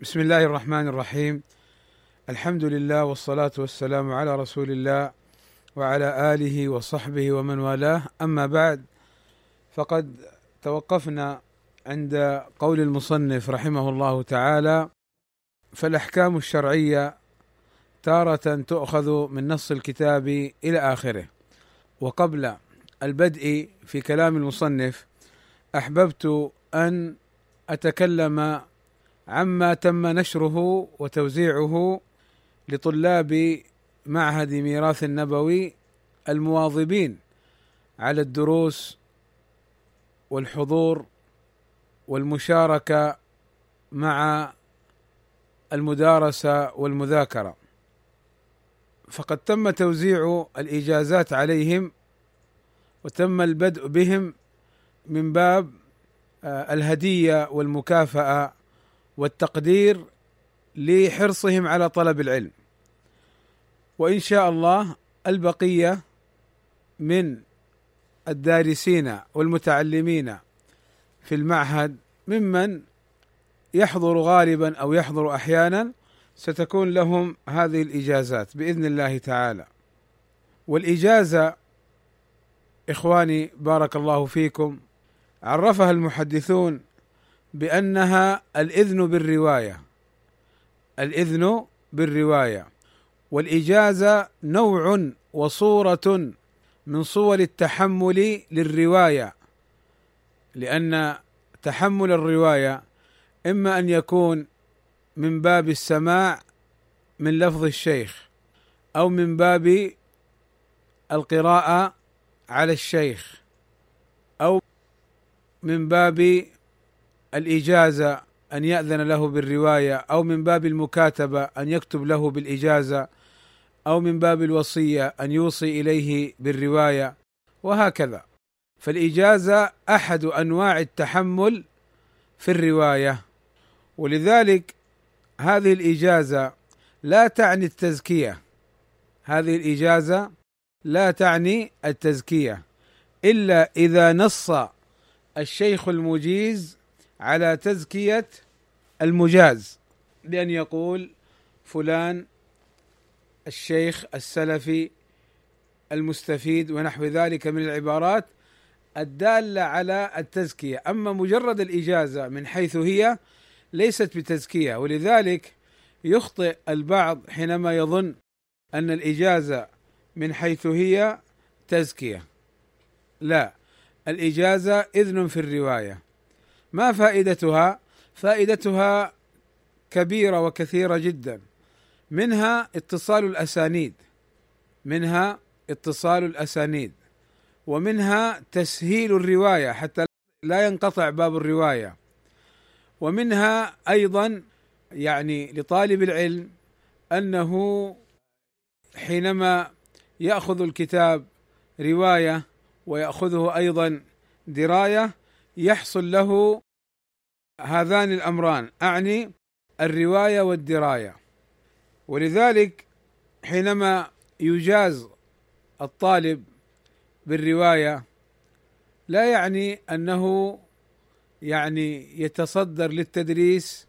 بسم الله الرحمن الرحيم. الحمد لله والصلاة والسلام على رسول الله وعلى آله وصحبه ومن والاه. أما بعد فقد توقفنا عند قول المصنف رحمه الله تعالى فالأحكام الشرعية تارة تؤخذ من نص الكتاب إلى آخره. وقبل البدء في كلام المصنف أحببت أن أتكلم عما تم نشره وتوزيعه لطلاب معهد ميراث النبوي المواظبين على الدروس والحضور والمشاركة مع المدارسة والمذاكرة. فقد تم توزيع الإجازات عليهم وتم البدء بهم من باب آه، الهدية والمكافأة والتقدير لحرصهم على طلب العلم. وإن شاء الله البقية من الدارسين والمتعلمين في المعهد ممن يحضر غالبا أو يحضر أحيانا ستكون لهم هذه الإجازات بإذن الله تعالى. والإجازة إخواني بارك الله فيكم عرفها المحدثون بأنها الإذن بالرواية. الإذن بالرواية. والإجازة نوع وصورة من صور التحمل للرواية. لأن تحمل الرواية إما أن يكون من باب السماع من لفظ الشيخ أو من باب القراءة على الشيخ أو من باب الإجازة أن يأذن له بالرواية أو من باب المكاتبة أن يكتب له بالإجازة أو من باب الوصية أن يوصي إليه بالرواية وهكذا. فالإجازة أحد أنواع التحمل في الرواية ولذلك هذه الإجازة لا تعني التزكية. هذه الإجازة لا تعني التزكية إلا إذا نص الشيخ المجيز على تزكية المجاز بأن يقول فلان الشيخ السلفي المستفيد ونحو ذلك من العبارات الدالة على التزكية، أما مجرد الإجازة من حيث هي ليست بتزكية ولذلك يخطئ البعض حينما يظن أن الإجازة من حيث هي تزكية. لا الإجازة إذن في الرواية. ما فائدتها؟ فائدتها كبيرة وكثيرة جدا. منها اتصال الأسانيد منها اتصال الأسانيد ومنها تسهيل الرواية حتى لا ينقطع باب الرواية ومنها أيضا يعني لطالب العلم أنه حينما يأخذ الكتاب رواية ويأخذه أيضا دراية يحصل له هذان الأمران أعني الرواية والدراية. ولذلك حينما يجاز الطالب بالرواية لا يعني أنه يعني يتصدر للتدريس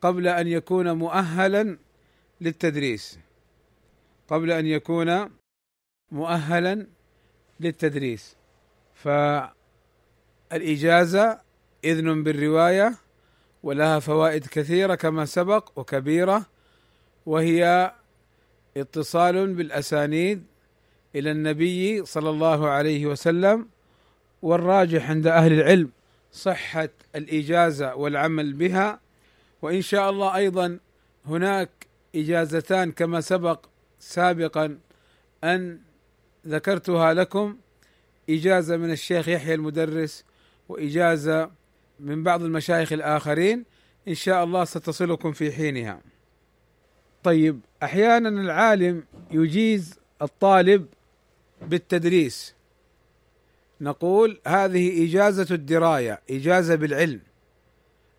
قبل أن يكون مؤهلا للتدريس. قبل أن يكون مؤهلا للتدريس. فالاجازه إذن بالرواية ولها فوائد كثيرة كما سبق وكبيرة وهي اتصال بالأسانيد إلى النبي صلى الله عليه وسلم والراجح عند أهل العلم صحة الإجازة والعمل بها وإن شاء الله أيضا هناك إجازتان كما سبق سابقا أن ذكرتها لكم. إجازة من الشيخ يحيى المدرس واجازه من بعض المشايخ الآخرين إن شاء الله ستصلكم في حينها. طيب أحيانا العالم يجيز الطالب بالتدريس. نقول هذه إجازة الدراية إجازة بالعلم.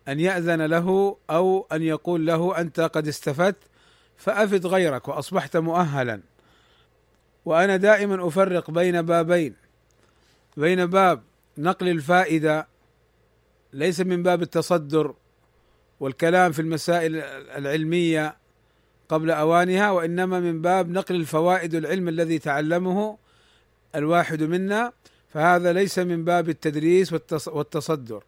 أن يأذن له أو أن يقول له أنت قد استفدت فأفد غيرك وأصبحت مؤهلا. وأنا دائما أفرق بين بابين. بين باب نقل الفائدة ليس من باب التصدر والكلام في المسائل العلمية قبل أوانها وإنما من باب نقل الفوائد العلم الذي تعلمه الواحد منا فهذا ليس من باب التدريس والتصدر.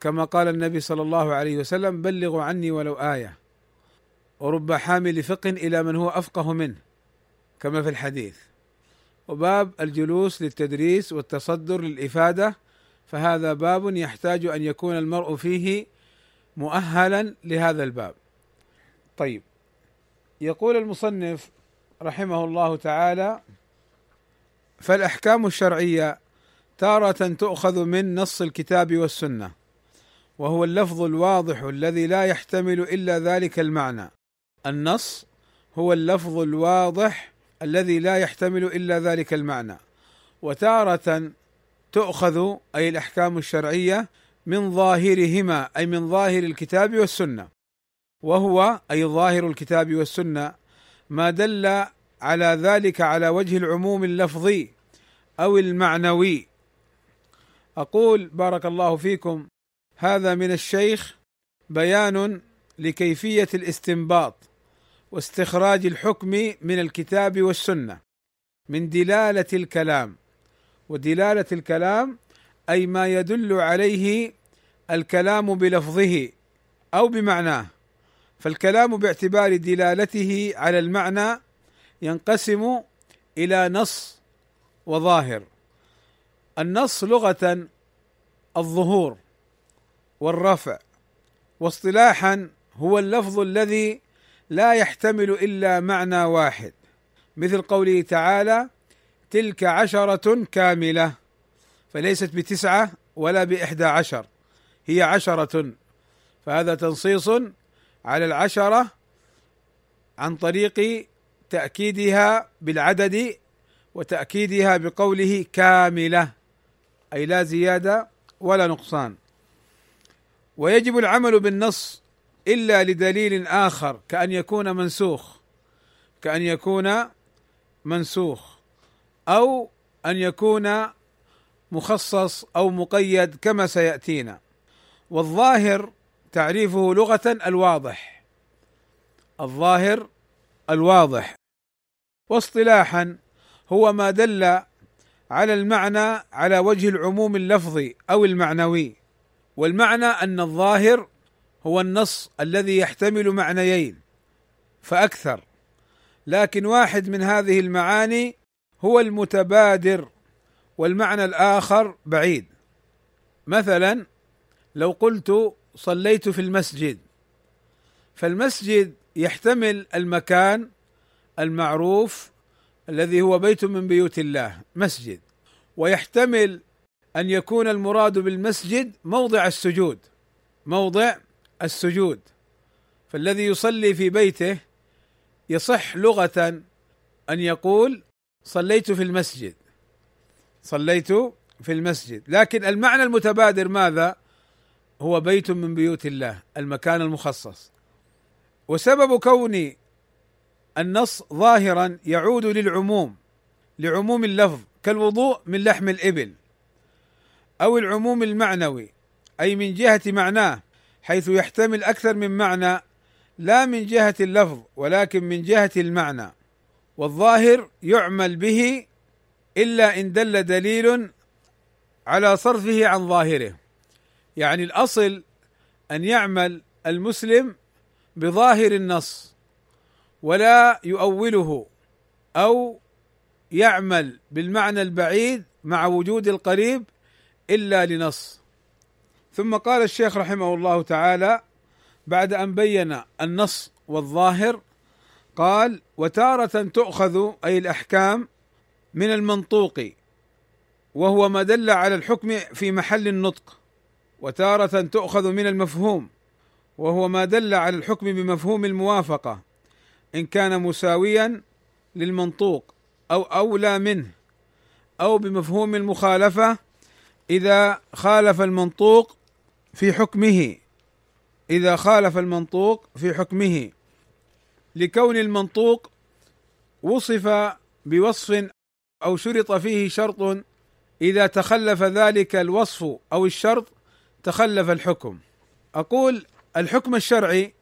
كما قال النبي صلى الله عليه وسلم بلغوا عني ولو آية. ورب حامل فقه إلى من هو أفقه منه كما في الحديث. وباب الجلوس للتدريس والتصدر للإفادة فهذا باب يحتاج أن يكون المرء فيه مؤهلا لهذا الباب. طيب يقول المصنف رحمه الله تعالى: فالأحكام الشرعية تارة تؤخذ من نص الكتاب والسنة وهو اللفظ الواضح الذي لا يحتمل إلا ذلك المعنى. النص هو اللفظ الواضح الذي لا يحتمل إلا ذلك المعنى. وتارة تؤخذ أي الأحكام الشرعية من ظاهرهما أي من ظاهر الكتاب والسنة. وهو أي ظاهر الكتاب والسنة ما دل على ذلك على وجه العموم اللفظي أو المعنوي. أقول بارك الله فيكم هذا من الشيخ بيان لكيفية الاستنباط. واستخراج الحكم من الكتاب والسنة من دلالة الكلام. ودلالة الكلام أي ما يدل عليه الكلام بلفظه أو بمعناه. فالكلام باعتبار دلالته على المعنى ينقسم إلى نص وظاهر. النص لغة الظهور والرفع واصطلاحا هو اللفظ الذي لا يحتمل إلا معنى واحد مثل قوله تعالى تلك عشرة كاملة فليست بتسعة ولا بإحدى عشر هي عشرة. فهذا تنصيص على العشرة عن طريق تأكيدها بالعدد وتأكيدها بقوله كاملة أي لا زيادة ولا نقصان. ويجب العمل بالنص إلا لدليل آخر كأن يكون منسوخ. كأن يكون منسوخ. أو أن يكون مخصص أو مقيد كما سيأتينا. والظاهر تعريفه لغة الواضح. الظاهر الواضح. واصطلاحا هو ما دل على المعنى على وجه العموم اللفظي أو المعنوي. والمعنى أن الظاهر هو النص الذي يحتمل معنيين فأكثر. لكن واحد من هذه المعاني هو المتبادر والمعنى الآخر بعيد. مثلا لو قلت صليت في المسجد فالمسجد يحتمل المكان المعروف الذي هو بيت من بيوت الله مسجد. ويحتمل أن يكون المراد بالمسجد موضع السجود موضع السجود. فالذي يصلي في بيته يصح لغة أن يقول صليت في المسجد. صليت في المسجد. لكن المعنى المتبادر ماذا؟ هو بيت من بيوت الله المكان المخصص. وسبب كون النص ظاهرا يعود للعموم لعموم اللفظ كالوضوء من لحم الإبل أو العموم المعنوي أي من جهة معناه. حيث يحتمل أكثر من معنى لا من جهة اللفظ ولكن من جهة المعنى. والظاهر يعمل به إلا إن دل دليل على صرفه عن ظاهره. يعني الأصل أن يعمل المسلم بظاهر النص ولا يؤوله أو يعمل بالمعنى البعيد مع وجود القريب إلا لنص. ثم قال الشيخ رحمه الله تعالى بعد أن بين النص والظاهر قال وتارة تؤخذ أي الأحكام من المنطوق وهو ما دل على الحكم في محل النطق وتارة تؤخذ من المفهوم وهو ما دل على الحكم بمفهوم الموافقة إن كان مساويا للمنطوق أو أولى منه أو بمفهوم المخالفة إذا خالف المنطوق في حكمه. إذا خالف المنطوق في حكمه. لكون المنطوق وصف بوصف أو شرط فيه شرط إذا تخلف ذلك الوصف أو الشرط تخلف الحكم. أقول الحكم الشرعي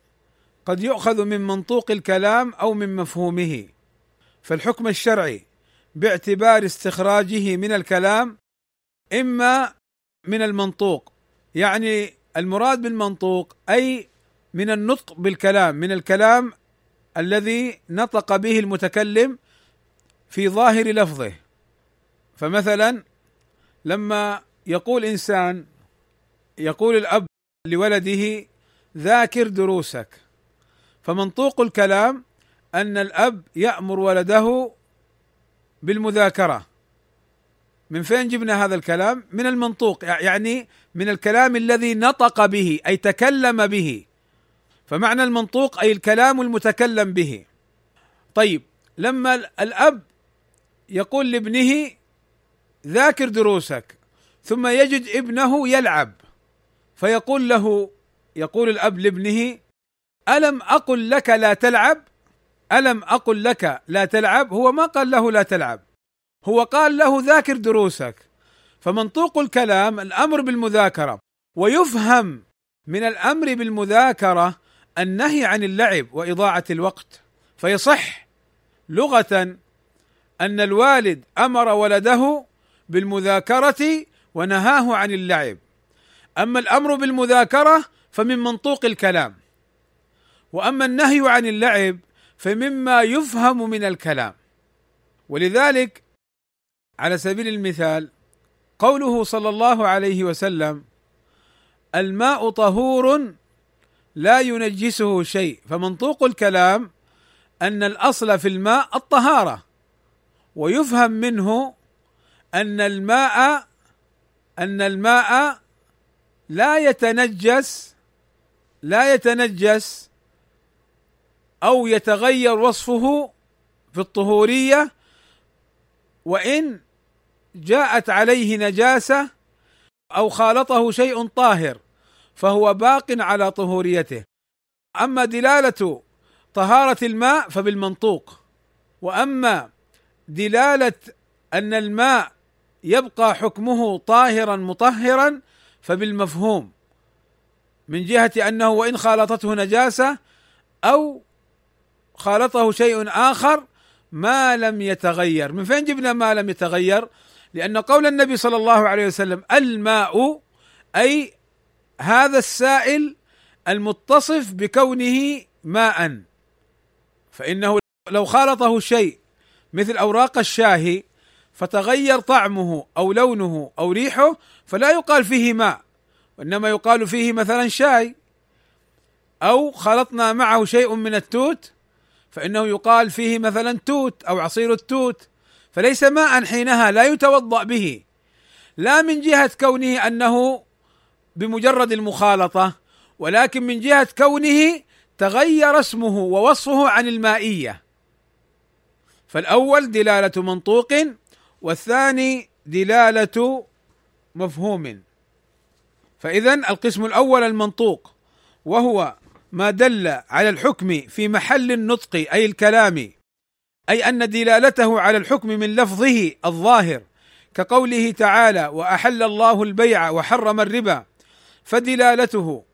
قد يؤخذ من منطوق الكلام أو من مفهومه. فالحكم الشرعي باعتبار استخراجه من الكلام إما من المنطوق يعني المراد بالمنطوق أي من النطق بالكلام من الكلام الذي نطق به المتكلم في ظاهر لفظه. فمثلا لما يقول إنسان يقول الأب لولده ذاكر دروسك. فمنطوق الكلام أن الأب يأمر ولده بالمذاكرة. من فين جبنا هذا الكلام؟ من المنطوق يعني من الكلام الذي نطق به أي تكلم به. فمعنى المنطوق أي الكلام المتكلم به. طيب لما الأب يقول لابنه ذاكر دروسك. ثم يجد ابنه يلعب. فيقول له يقول الأب لابنه ألم أقل لك لا تلعب؟ ألم أقل لك لا تلعب؟ هو ما قال له لا تلعب. هو قال له ذاكر دروسك. فمنطوق الكلام الأمر بالمذاكرة ويفهم من الأمر بالمذاكرة النهي عن اللعب وإضاعة الوقت. فيصح لغة أن الوالد أمر ولده بالمذاكرة ونهاه عن اللعب. أما الأمر بالمذاكرة فمن منطوق الكلام وأما النهي عن اللعب فمما يفهم من الكلام. ولذلك على سبيل المثال قوله صلى الله عليه وسلم الماء طهور لا ينجسه شيء. فمنطوق الكلام أن الأصل في الماء الطهارة ويفهم منه أن الماء أن الماء لا يتنجس لا يتنجس أو يتغير وصفه في الطهورية وإن جاءت عليه نجاسة أو خالطه شيء طاهر فهو باق على طهوريته. أما دلالة طهارة الماء فبالمنطوق. وأما دلالة أن الماء يبقى حكمه طاهرا مطهرا فبالمفهوم. من جهة أنه وإن خالطته نجاسة أو خالطه شيء آخر ما لم يتغير. من فين جبنا ما لم يتغير؟ لأن قول النبي صلى الله عليه وسلم الماء أي هذا السائل المتصف بكونه ماء. فإنه لو خالطه شيء مثل أوراق الشاهي فتغير طعمه أو لونه أو ريحه فلا يقال فيه ماء. وإنما يقال فيه مثلا شاي. أو خلطنا معه شيء من التوت فإنه يقال فيه مثلا توت أو عصير التوت فليس ماء حينها لا يتوضأ به. لا من جهة كونه أنه بمجرد المخالطة ولكن من جهة كونه تغير اسمه ووصفه عن المائية. فالأول دلالة منطوق والثاني دلالة مفهوم. فاذا القسم الأول المنطوق وهو ما دل على الحكم في محل النطق أي الكلام أي أن دلالته على الحكم من لفظه الظاهر كقوله تعالى وأحل الله البيع وحرم الربا فدلالته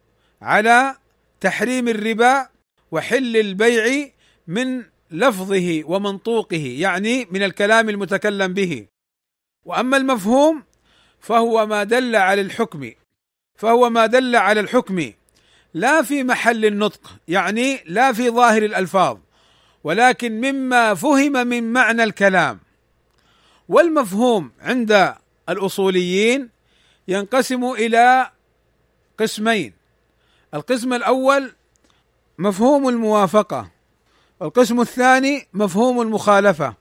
على تحريم الربا وحل البيع من لفظه ومنطوقه يعني من الكلام المتكلم به. وأما المفهوم فهو ما دل على الحكم فهو ما دل على الحكم لا في محل النطق يعني لا في ظاهر الألفاظ ولكن مما فهم من معنى الكلام. والمفهوم عند الأصوليين ينقسم إلى قسمين. القسم الأول مفهوم الموافقة والقسم الثاني مفهوم المخالفة.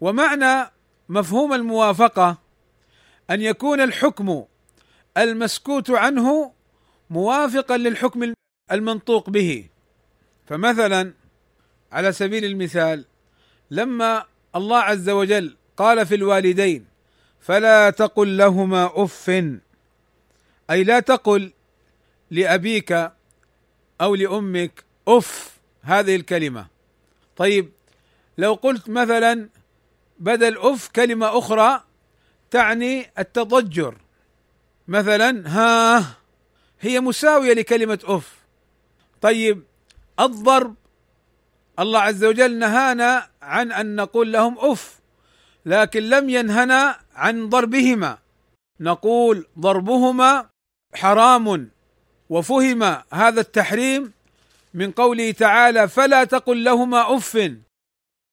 ومعنى مفهوم الموافقة أن يكون الحكم المسكوت عنه موافقا للحكم المنطوق به. فمثلا على سبيل المثال لما الله عز وجل قال في الوالدين فلا تقل لهما أف أي لا تقل لأبيك أو لأمك أف هذه الكلمة. طيب لو قلت مثلا بدل أف كلمة أخرى تعني التضجر. مثلا ها هي مساوية لكلمة اف طيب الضرب الله عز وجل نهانا عن أن نقول لهم اف لكن لم ينهنا عن ضربهما. نقول ضربهما حرام وفهم هذا التحريم من قوله تعالى فلا تقل لهما اف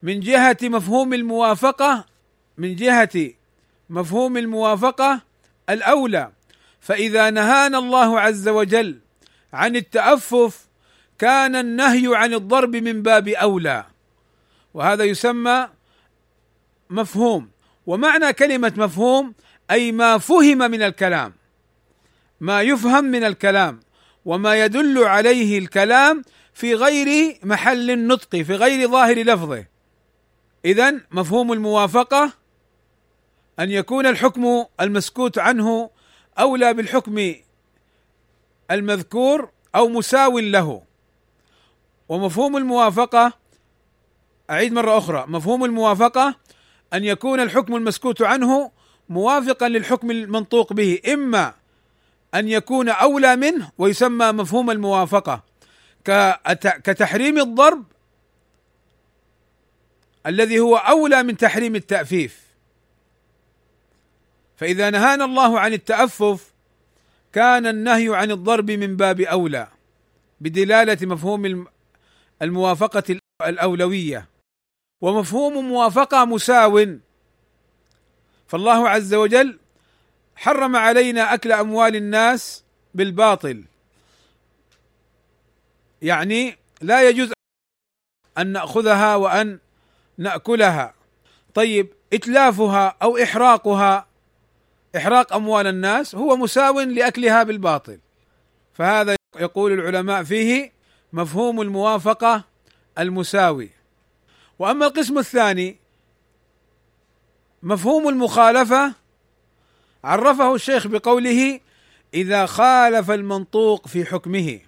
من جهة مفهوم الموافقة من جهة مفهوم الموافقة الأولى. فإذا نهانا الله عز وجل عن التأفف كان النهي عن الضرب من باب أولى. وهذا يسمى مفهوم. ومعنى كلمة مفهوم أي ما فهم من الكلام. ما يفهم من الكلام. وما يدل عليه الكلام في غير محل النطق في غير ظاهر لفظه. اذا مفهوم الموافقة أن يكون الحكم المسكوت عنه أولى بالحكم المذكور أو مساو له. ومفهوم الموافقة أعيد مرة أخرى مفهوم الموافقة أن يكون الحكم المسكوت عنه موافقا للحكم المنطوق به إما أن يكون أولى منه ويسمى مفهوم الموافقة. كتحريم الضرب الذي هو أولى من تحريم التأفيف. فإذا نهانا الله عن التأفف كان النهي عن الضرب من باب أولى بدلالة مفهوم الموافقة الأولوية. ومفهوم موافقة مساو فالله عز وجل حرم علينا أكل أموال الناس بالباطل. يعني لا يجوز أن نأخذها وأن نأكلها. طيب إتلافها أو إحراقها إحراق أموال الناس هو مساو لأكلها بالباطل. فهذا يقول العلماء فيه مفهوم الموافقة المساوي. وأما القسم الثاني مفهوم المخالفة عرفه الشيخ بقوله إذا خالف المنطوق في حكمه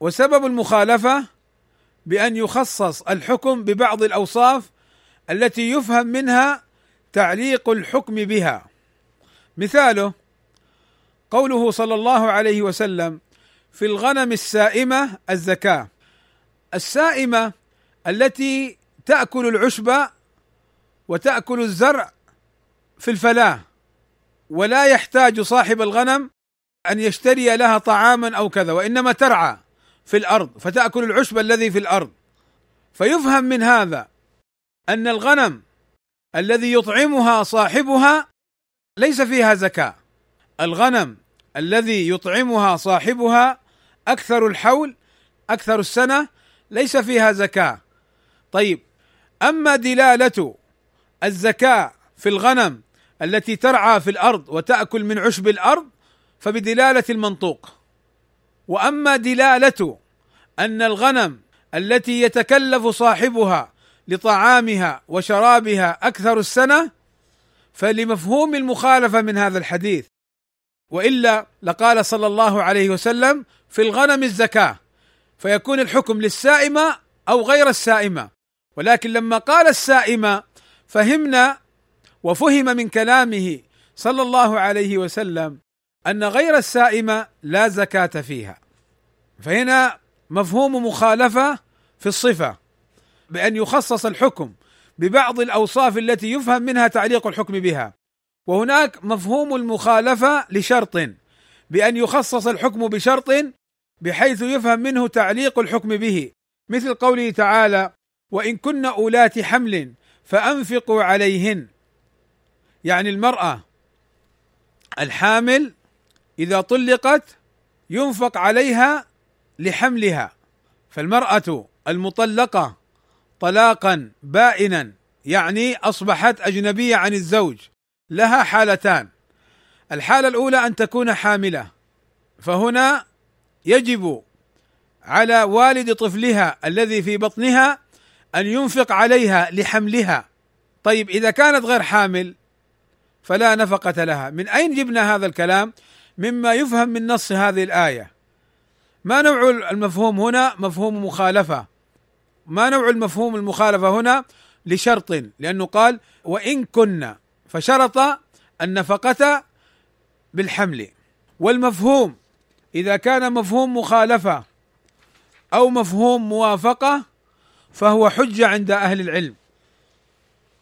وسبب المخالفة بأن يخصص الحكم ببعض الأوصاف التي يفهم منها تعليق الحكم بها. مثاله قوله صلى الله عليه وسلم في الغنم السائمة الزكاة. السائمة التي تأكل العشب وتأكل الزرع في الفلاه ولا يحتاج صاحب الغنم أن يشتري لها طعاما أو كذا وإنما ترعى في الأرض فتأكل العشب الذي في الأرض. فيفهم من هذا أن الغنم الذي يطعمها صاحبها ليس فيها زكاة. الغنم الذي يطعمها صاحبها أكثر الحول أكثر السنة ليس فيها زكاة. طيب أما دلالة الزكاة في الغنم التي ترعى في الأرض وتأكل من عشب الأرض فبدلالة المنطوق. وأما دلالة أن الغنم التي يتكلف صاحبها لطعامها وشرابها أكثر السنة فلمفهوم المخالفة من هذا الحديث. وإلا لقال صلى الله عليه وسلم في الغنم الزكاة فيكون الحكم للسائمة أو غير السائمة. ولكن لما قال السائمة فهمنا وفهم من كلامه صلى الله عليه وسلم أن غير السائمة لا زكاة فيها. فهنا مفهوم مخالفة في الصفة بأن يخصص الحكم ببعض الأوصاف التي يفهم منها تعليق الحكم بها. وهناك مفهوم المخالفة لشرط بأن يخصص الحكم بشرط بحيث يفهم منه تعليق الحكم به. مثل قوله تعالى وإن كن أولات حمل فأنفقوا عليهن يعني المرأة الحامل إذا طلقت ينفق عليها لحملها فالمرأة المطلقة طلاقا بائنا يعني أصبحت أجنبية عن الزوج. لها حالتان. الحالة الأولى أن تكون حاملة. فهنا يجب على والد طفلها الذي في بطنها أن ينفق عليها لحملها. طيب إذا كانت غير حامل فلا نفقة لها. من أين جبنا هذا الكلام؟ مما يفهم من نص هذه الآية. ما نوع المفهوم هنا؟ مفهوم مخالفة. ما نوع المفهوم المخالفة هنا لشرط لأنه قال وإن كنا فشرط النفقة بالحمل. والمفهوم إذا كان مفهوم مخالفة أو مفهوم موافقة فهو حجة عند أهل العلم.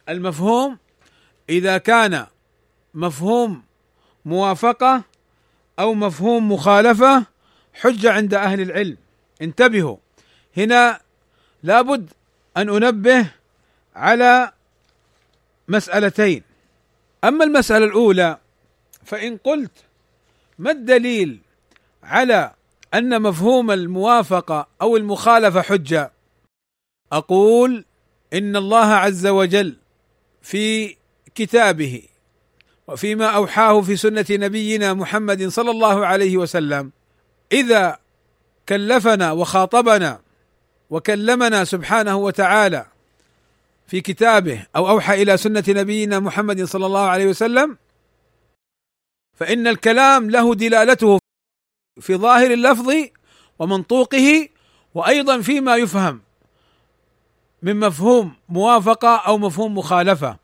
المفهوم إذا كان مفهوم موافقة أو مفهوم مخالفة حجة عند أهل العلم. انتبهوا هنا لابد أن أنبه على مسألتين. أما المسألة الأولى فإن قلت ما الدليل على أن مفهوم الموافقة أو المخالفة حجة؟ أقول إن الله عز وجل في كتابه وفيما أوحاه في سنة نبينا محمد صلى الله عليه وسلم إذا كلفنا وخاطبنا وكلمنا سبحانه وتعالى في كتابه أو أوحى إلى سنة نبينا محمد صلى الله عليه وسلم فإن الكلام له دلالته في ظاهر اللفظ ومنطوقه وأيضا فيما يفهم من مفهوم موافقة أو مفهوم مخالفة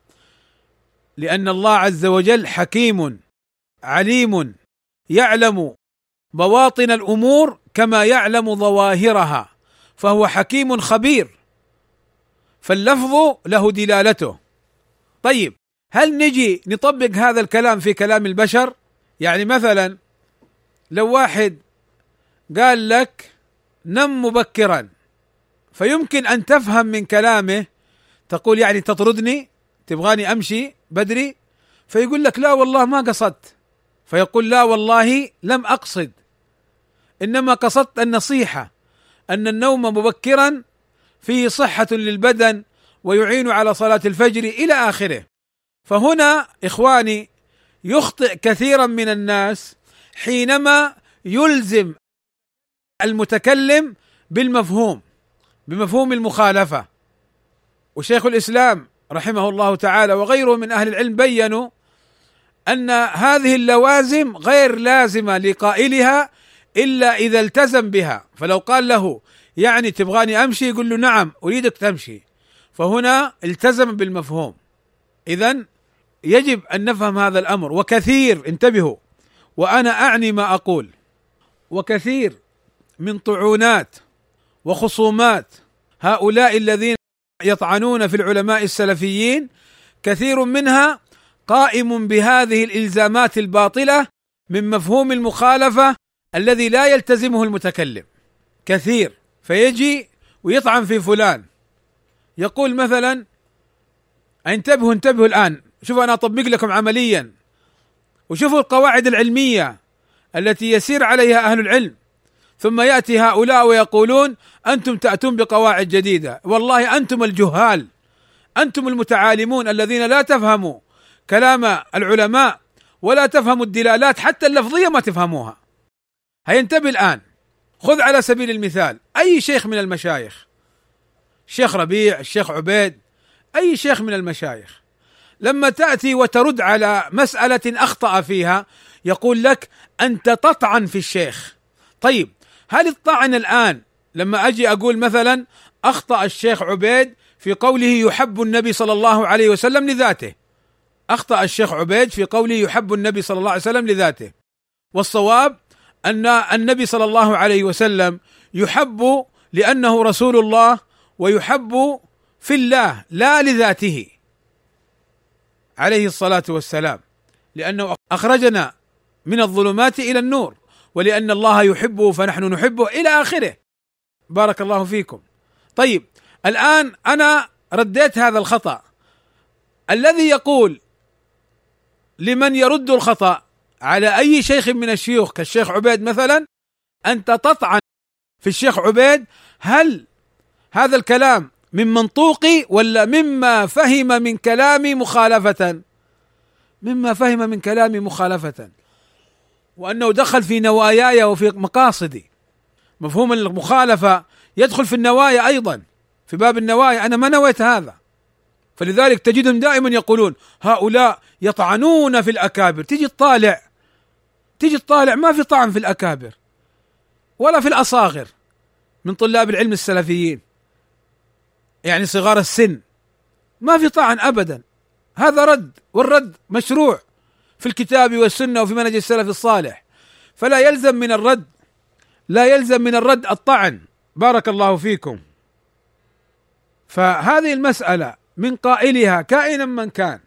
لأن الله عز وجل حكيم عليم يعلم بواطن الأمور كما يعلم ظواهرها. فهو حكيم خبير. فاللفظ له دلالته. طيب هل نجي نطبق هذا الكلام في كلام البشر؟ يعني مثلا لو واحد قال لك نم مبكرا فيمكن أن تفهم من كلامه تقول يعني تطردني تبغاني أمشي بدري فيقول لك لا والله ما قصدت. فيقول لا والله لم أقصد إنما قصدت النصيحة. أن النوم مبكرا فيه صحة للبدن ويعين على صلاة الفجر إلى آخره. فهنا إخواني يخطئ كثيرا من الناس حينما يلزم المتكلم بالمفهوم بمفهوم المخالفة. وشيخ الإسلام رحمه الله تعالى وغيره من أهل العلم بينوا أن هذه اللوازم غير لازمة لقائلها إلا إذا التزم بها. فلو قال له يعني تبغاني أمشي؟ يقول له نعم أريدك تمشي. فهنا التزم بالمفهوم. اذا يجب أن نفهم هذا الأمر. وكثير انتبهوا. وأنا أعني ما أقول. وكثير من طعونات وخصومات هؤلاء الذين يطعنون في العلماء السلفيين كثير منها قائم بهذه الإلزامات الباطلة من مفهوم المخالفة الذي لا يلتزمه المتكلم. كثير. فيجي ويطعن في فلان. يقول مثلا انتبهوا انتبهوا الآن. شوفوا أنا أطبق لكم عمليا. وشوفوا القواعد العلمية التي يسير عليها أهل العلم. ثم يأتي هؤلاء ويقولون أنتم تأتون بقواعد جديدة. والله أنتم الجهال. أنتم المتعالمون الذين لا تفهموا كلام العلماء ولا تفهموا الدلالات حتى اللفظية ما تفهموها. هينتبه الآن. خذ على سبيل المثال أي شيخ من المشايخ الشيخ ربيع الشيخ عبيد أي شيخ من المشايخ لما تأتي وترد على مسألة أخطأ فيها يقول لك أنت تطعن في الشيخ. طيب هل الطعن الآن لما أجي أقول مثلا أخطأ الشيخ عبيد في قوله يحب النبي صلى الله عليه وسلم لذاته؟ أخطأ الشيخ عبيد في قوله يحب النبي صلى الله عليه وسلم لذاته. والصواب أن النبي صلى الله عليه وسلم يحب لأنه رسول الله ويحب في الله لا لذاته. عليه الصلاة والسلام. لأنه أخرجنا من الظلمات إلى النور ولأن الله يحبه فنحن نحبه إلى آخره. بارك الله فيكم. طيب الآن أنا رديت هذا الخطأ. الذي يقول لمن يرد الخطأ على أي شيخ من الشيوخ كالشيخ عبيد مثلا أنت تطعن في الشيخ عبيد هل هذا الكلام من منطوقي ولا مما فهم من كلامي مخالفة؟ مما فهم من كلامي مخالفة. وأنه دخل في نواياي وفي مقاصدي. مفهوم المخالفة يدخل في النوايا أيضا. في باب النوايا أنا ما نويت هذا. فلذلك تجدهم دائما يقولون هؤلاء يطعنون في الأكابر. تيجي تطالع تيجي تطالع ما في طعن في الأكابر ولا في الأصاغر من طلاب العلم السلفيين. يعني صغار السن. ما في طعن ابدا. هذا رد والرد مشروع في الكتاب والسنة وفي منهج السلف الصالح. فلا يلزم من الرد لا يلزم من الرد الطعن. بارك الله فيكم. فهذه المسألة من قائلها كائنا من كان.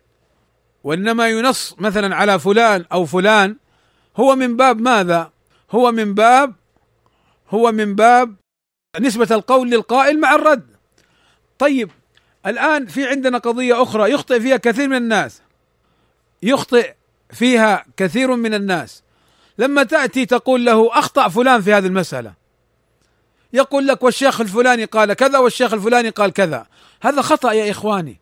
وإنما ينص مثلا على فلان أو فلان هو من باب ماذا؟ هو من باب هو من باب نسبة القول للقائل مع الرد. طيب الآن في عندنا قضية أخرى يخطئ فيها كثير من الناس. يخطئ فيها كثير من الناس. لما تأتي تقول له أخطأ فلان في هذه المسألة. يقول لك والشيخ الفلاني قال كذا والشيخ الفلاني قال كذا. هذا خطأ يا إخواني.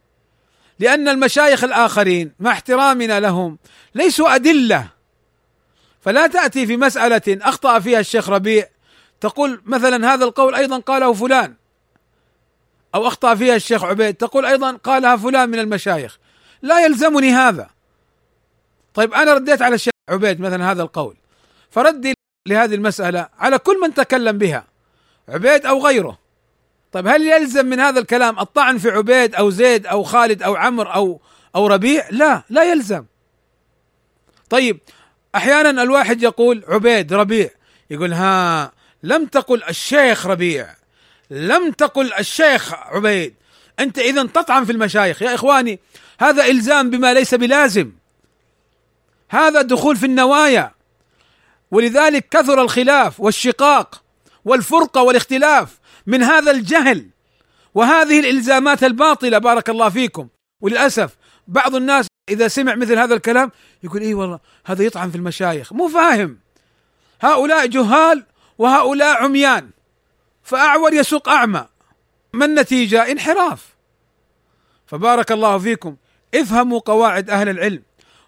لأن المشايخ الآخرين مع احترامنا لهم ليسوا أدلة فلا تأتي في مسألة أخطأ فيها الشيخ ربيع. تقول مثلا هذا القول أيضا قاله فلان أو أخطأ فيها الشيخ عبيد. تقول أيضا قالها فلان من المشايخ. لا يلزمني هذا. طيب أنا رديت على الشيخ عبيد مثلا هذا القول. فردي لهذه المسألة على كل من تكلم بها عبيد أو غيره. طيب هل يلزم من هذا الكلام الطعن في عبيد أو زيد أو خالد أو عمر أو أو ربيع؟ لا لا يلزم. طيب أحيانا الواحد يقول عبيد ربيع. يقول ها لم تقل الشيخ ربيع. لم تقل الشيخ عبيد. أنت إذا تطعن في المشايخ. يا إخواني هذا إلزام بما ليس بلازم. هذا دخول في النوايا. ولذلك كثر الخلاف والشقاق والفرقة والاختلاف من هذا الجهل. وهذه الإلزامات الباطلة بارك الله فيكم. وللأسف بعض الناس إذا سمع مثل هذا الكلام يقول اي والله هذا يطعن في المشايخ. مو فاهم. هؤلاء جهال وهؤلاء عميان. فأعور يسوق أعمى. ما النتيجة؟ انحراف. فبارك الله فيكم. افهموا قواعد أهل العلم.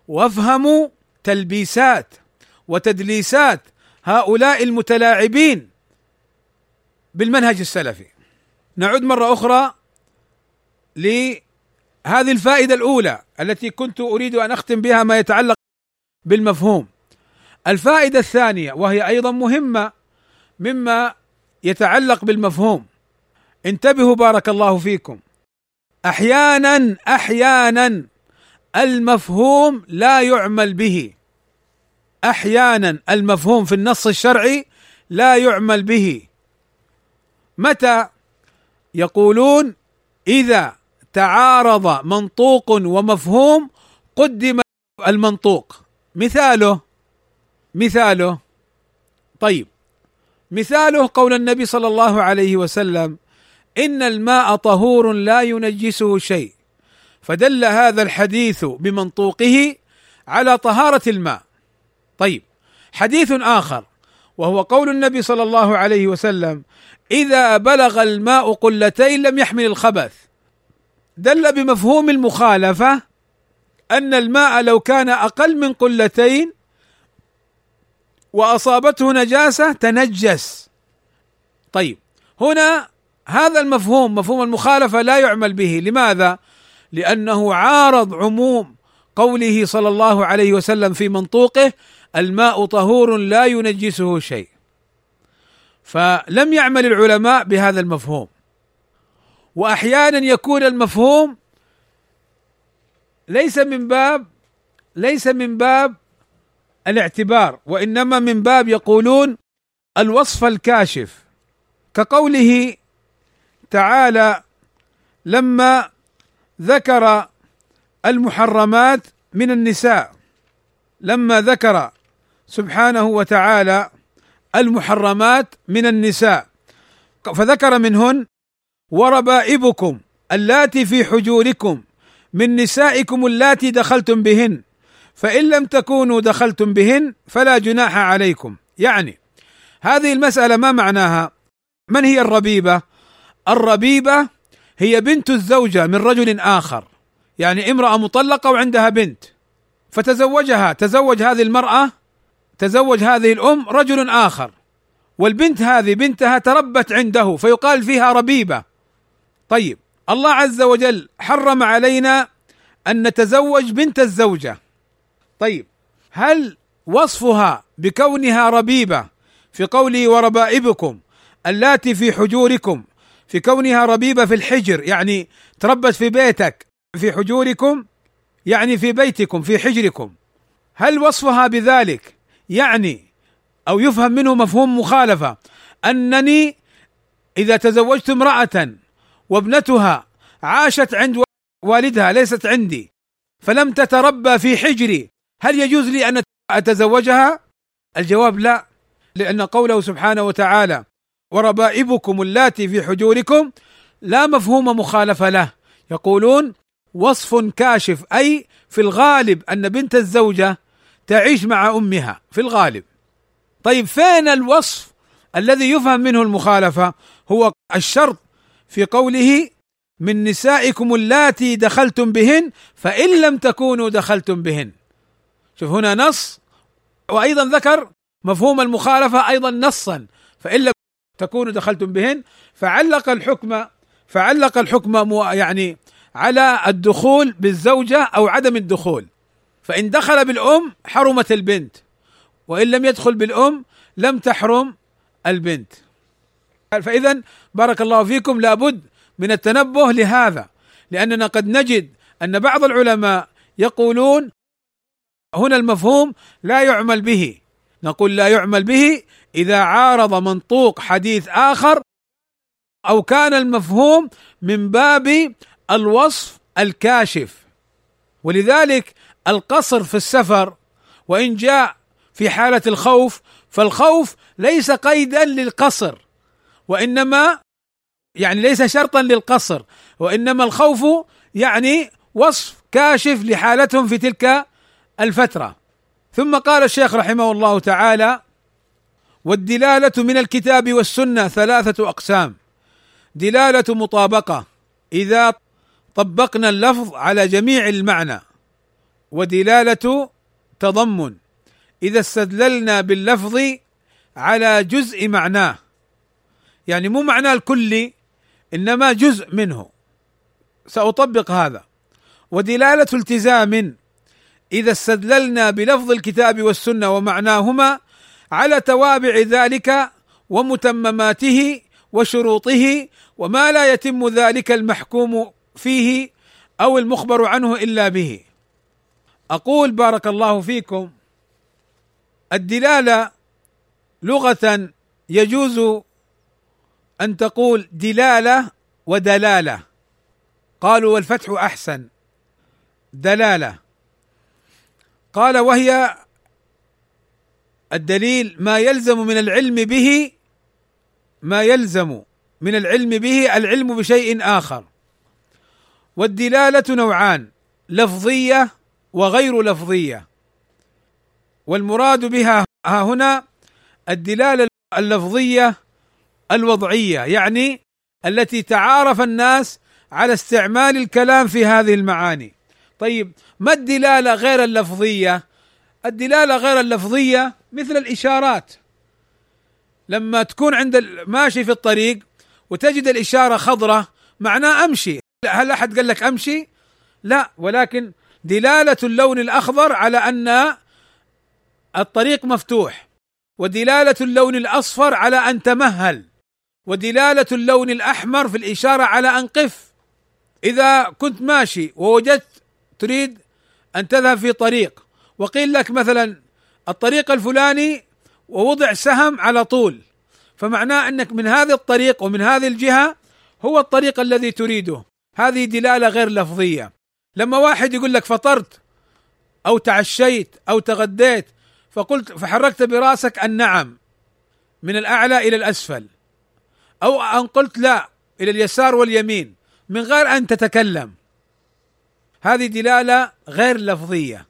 وافهموا تلبيسات وتدليسات هؤلاء المتلاعبين بالمنهج السلفي. نعود مرة أخرى لهذه الفائدة الأولى التي كنت أريد أن أختم بها ما يتعلق بالمفهوم. الفائدة الثانية وهي أيضا مهمة مما يتعلق بالمفهوم. انتبهوا بارك الله فيكم. أحيانا أحيانا المفهوم لا يعمل به. أحيانا المفهوم في النص الشرعي لا يعمل به. متى يقولون إذا تعارض منطوق ومفهوم قدم المنطوق. مثاله مثاله. طيب مثاله قول النبي صلى الله عليه وسلم إن الماء طهور لا ينجسه شيء. فدل هذا الحديث بمنطوقه على طهارة الماء. طيب حديث آخر وهو قول النبي صلى الله عليه وسلم إذا بلغ الماء قلتين لم يحمل الخبث. دل بمفهوم المخالفة أن الماء لو كان أقل من قلتين وأصابته نجاسة تنجس. طيب هنا هذا المفهوم مفهوم المخالفة لا يعمل به. لماذا؟ لأنه عارض عموم قوله صلى الله عليه وسلم في منطوقه الماء طهور لا ينجسه شيء. فلم يعمل العلماء بهذا المفهوم. وأحيانا يكون المفهوم ليس من باب ليس من باب الاعتبار وإنما من باب يقولون الوصف الكاشف. كقوله تعالى لما ذكر المحرمات من النساء لما ذكر سبحانه وتعالى المحرمات من النساء فذكر منهن وربائبكم اللاتي في حجوركم من نسائكم اللاتي دخلتم بهن فإن لم تكونوا دخلتم بهن فلا جناح عليكم. يعني هذه المسألة ما معناها؟ من هي الربيبة؟ الربيبة هي بنت الزوجة من رجل آخر. يعني امرأة مطلقة وعندها بنت. فتزوجها تزوج هذه المرأة تزوج هذه الأم رجل آخر. والبنت هذه بنتها تربت عنده فيقال فيها ربيبة. طيب الله عز وجل حرم علينا أن نتزوج بنت الزوجة. طيب هل وصفها بكونها ربيبة في قوله وربائبكم اللاتي في حجوركم في كونها ربيبة في الحجر يعني تربت في بيتك في حجوركم يعني في بيتكم في حجركم هل وصفها بذلك يعني أو يفهم منه مفهوم مخالفة أنني إذا تزوجت امرأة وابنتها عاشت عند والدها ليست عندي. فلم تتربى في حجري. هل يجوز لي أن أتزوجها؟ الجواب لا لأن قوله سبحانه وتعالى وربائبكم اللاتي في حجوركم لا مفهوم مخالفة له. يقولون وصف كاشف أي في الغالب أن بنت الزوجة تعيش مع أمها في الغالب. طيب فين الوصف الذي يفهم منه المخالفة؟ هو الشرط في قوله من نسائكم اللاتي دخلتم بهن فإن لم تكونوا دخلتم بهن. شوف هنا نص وأيضا ذكر مفهوم المخالفة أيضا نصا فإن لم تكونوا دخلتم بهن فعلق الحكم فعلق الحكم يعني على الدخول بالزوجة أو عدم الدخول. فإن دخل بالأم حرمت البنت وإن لم يدخل بالأم لم تحرم البنت. فإذا بارك الله فيكم لابد من التنبه لهذا لأننا قد نجد أن بعض العلماء يقولون هنا المفهوم لا يعمل به. نقول لا يعمل به إذا عارض منطوق حديث آخر أو كان المفهوم من باب الوصف الكاشف. ولذلك القصر في السفر وإن جاء في حالة الخوف فالخوف ليس قيدا للقصر. وإنما يعني ليس شرطا للقصر وإنما الخوف يعني وصف كاشف لحالتهم في تلك الفترة. ثم قال الشيخ رحمه الله تعالى والدلالة من الكتاب والسنة ثلاثة أقسام. دلالة مطابقة إذا طبقنا اللفظ على جميع المعنى. ودلالة تضمن إذا استدللنا باللفظ على جزء معناه. يعني مو معناه الكلي إنما جزء منه. سأطبق هذا. ودلالة التزام إذا استدللنا بلفظ الكتاب والسنة ومعناهما على توابع ذلك ومتمماته وشروطه وما لا يتم ذلك المحكوم فيه أو المخبر عنه إلا به. أقول بارك الله فيكم الدلالة لغة يجوز أن تقول دلالة ودلالة. قالوا والفتح أحسن. دلالة. قال وهي الدليل ما يلزم من العلم به ما يلزم من العلم به العلم بشيء آخر. والدلالة نوعان لفظية وغير لفظية. والمراد بها ها هنا الدلالة اللفظية الوضعية يعني التي تعارف الناس على استعمال الكلام في هذه المعاني. طيب ما الدلالة غير اللفظية؟ الدلالة غير اللفظية مثل الإشارات. لما تكون عند ماشي في الطريق وتجد الإشارة خضراء معناه أمشي. هل أحد قال لك أمشي؟ لا ولكن دلالة اللون الأخضر على أن الطريق مفتوح ودلالة اللون الأصفر على أن تمهل. ودلالة اللون الأحمر في الإشارة على أن قف. إذا كنت ماشي ووجدت تريد أن تذهب في طريق وقيل لك مثلا الطريق الفلاني ووضع سهم على طول فمعناه أنك من هذا الطريق ومن هذه الجهة هو الطريق الذي تريده. هذه دلالة غير لفظية. لما واحد يقول لك فطرت أو تعشيت أو تغديت فقلت فحركت برأسك النعم من الأعلى إلى الأسفل. أو أن قلت لا إلى اليسار واليمين من غير أن تتكلم. هذه دلالة غير لفظية.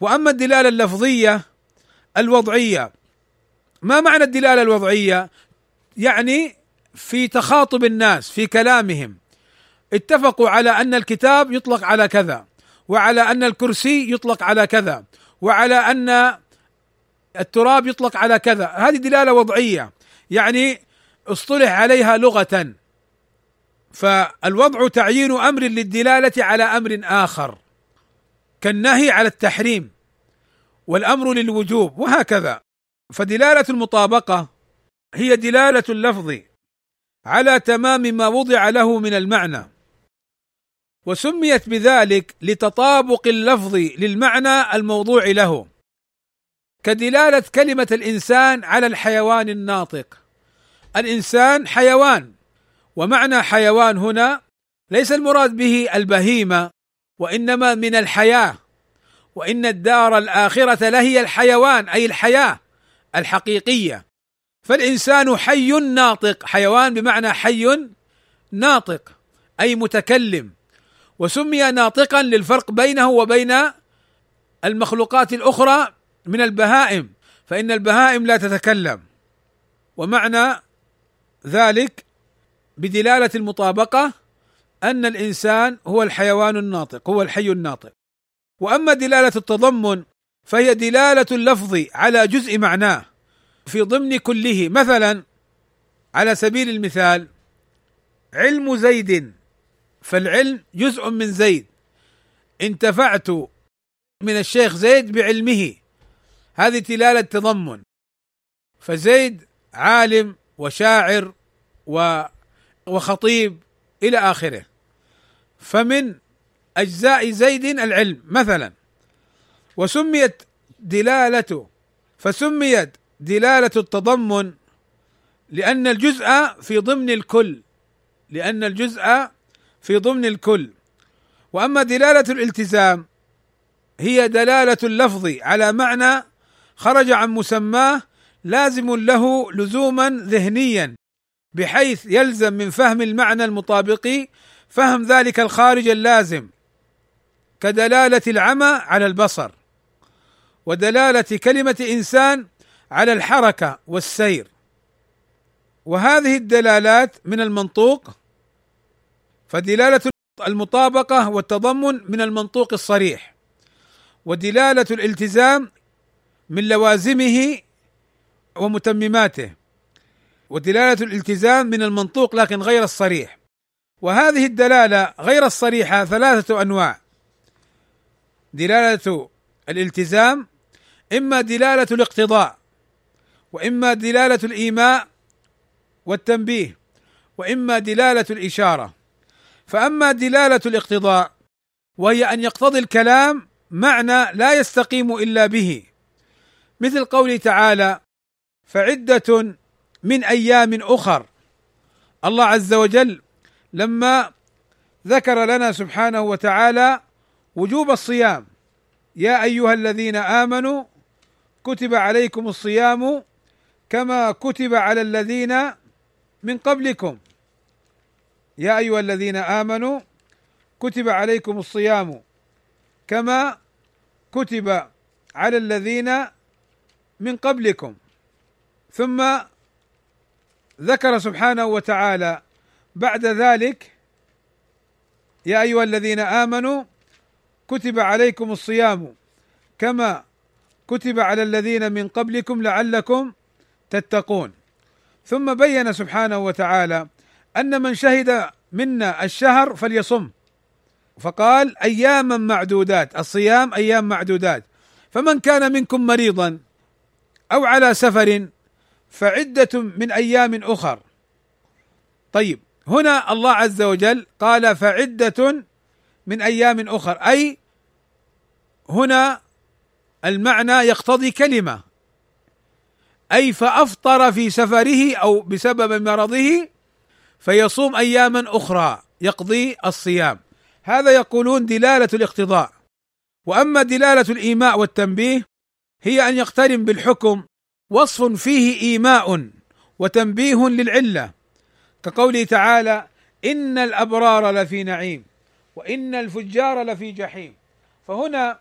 وأما الدلالة اللفظية الوضعية ما معنى الدلالة الوضعية؟ يعني في تخاطب الناس في كلامهم. اتفقوا على أن الكتاب يطلق على كذا وعلى أن الكرسي يطلق على كذا وعلى أن التراب يطلق على كذا. هذه دلالة وضعية. يعني اصطلح عليها لغة. فالوضع تعيين أمر للدلالة على أمر آخر كالنهي على التحريم والأمر للوجوب وهكذا. فدلالة المطابقة هي دلالة اللفظ على تمام ما وضع له من المعنى وسميت بذلك لتطابق اللفظ للمعنى الموضوع له كدلالة كلمة الإنسان على الحيوان الناطق. الإنسان حيوان ومعنى حيوان هنا ليس المراد به البهيمة وإنما من الحياة وإن الدار الآخرة لهي الحيوان أي الحياة الحقيقية. فالإنسان حي ناطق حيوان بمعنى حي ناطق أي متكلم وسمي ناطقا للفرق بينه وبين المخلوقات الأخرى من البهائم فإن البهائم لا تتكلم. ومعنى ذلك بدلالة المطابقة أن الإنسان هو الحيوان الناطق هو الحي الناطق. وأما دلالة التضمن فهي دلالة اللفظ على جزء معناه. في ضمن كله مثلا على سبيل المثال علم زيد فالعلم جزء من زيد. انتفعت من الشيخ زيد بعلمه. هذه دلالة تضمن فزيد عالم وشاعر وخطيب إلى آخره. فمن أجزاء زيد العلم مثلا وسميت دلالته فسميت دلالة التضمن لأن الجزء في ضمن الكل لأن الجزء في ضمن الكل. وأما دلالة الالتزام هي دلالة اللفظ على معنى خرج عن مسماه لازم له لزوما ذهنيا بحيث يلزم من فهم المعنى المطابق فهم ذلك الخارج اللازم كدلالة العمى على البصر ودلالة كلمة إنسان على الحركة والسير. وهذه الدلالات من المنطوق فدلالة المطابقة والتضمن من المنطوق الصريح ودلالة الالتزام من لوازمه ومتمماته ودلالة الالتزام من المنطوق لكن غير الصريح. وهذه الدلالة غير الصريحة ثلاثة أنواع. دلالة الالتزام إما دلالة الاقتضاء وإما دلالة الإيماء والتنبيه وإما دلالة الإشارة. فأما دلالة الاقتضاء وهي أن يقتضي الكلام معنى لا يستقيم إلا به. مثل قوله تعالى فعدة من أيام أخر. الله عز وجل لما ذكر لنا سبحانه وتعالى وجوب الصيام يا أيها الذين آمنوا كتب عليكم الصيام كما كتب على الذين من قبلكم. يا أيها الذين آمنوا كتب عليكم الصيام كما كتب على الذين من قبلكم. ثم ذكر سبحانه وتعالى بعد ذلك يا أيها الذين آمنوا كتب عليكم الصيام كما كتب على الذين من قبلكم لعلكم تتقون. ثم بين سبحانه وتعالى أن من شهد منا الشهر فليصم. فقال أياما معدودات الصيام أيام معدودات. فمن كان منكم مريضا أو على سفر فعدة من أيام أخر. طيب هنا الله عز وجل قال فعدة من أيام أخر. أي هنا المعنى يقتضي كلمة. أي فأفطر في سفره أو بسبب مرضه فيصوم أياما أخرى يقضي الصيام. هذا يقولون دلالة الاقتضاء. وأما دلالة الإيماء والتنبيه هي أن يقترن بالحكم وصف فيه إيماء وتنبيه للعلة. كقوله تعالى إن الأبرار لفي نعيم وإن الفجار لفي جحيم. فهنا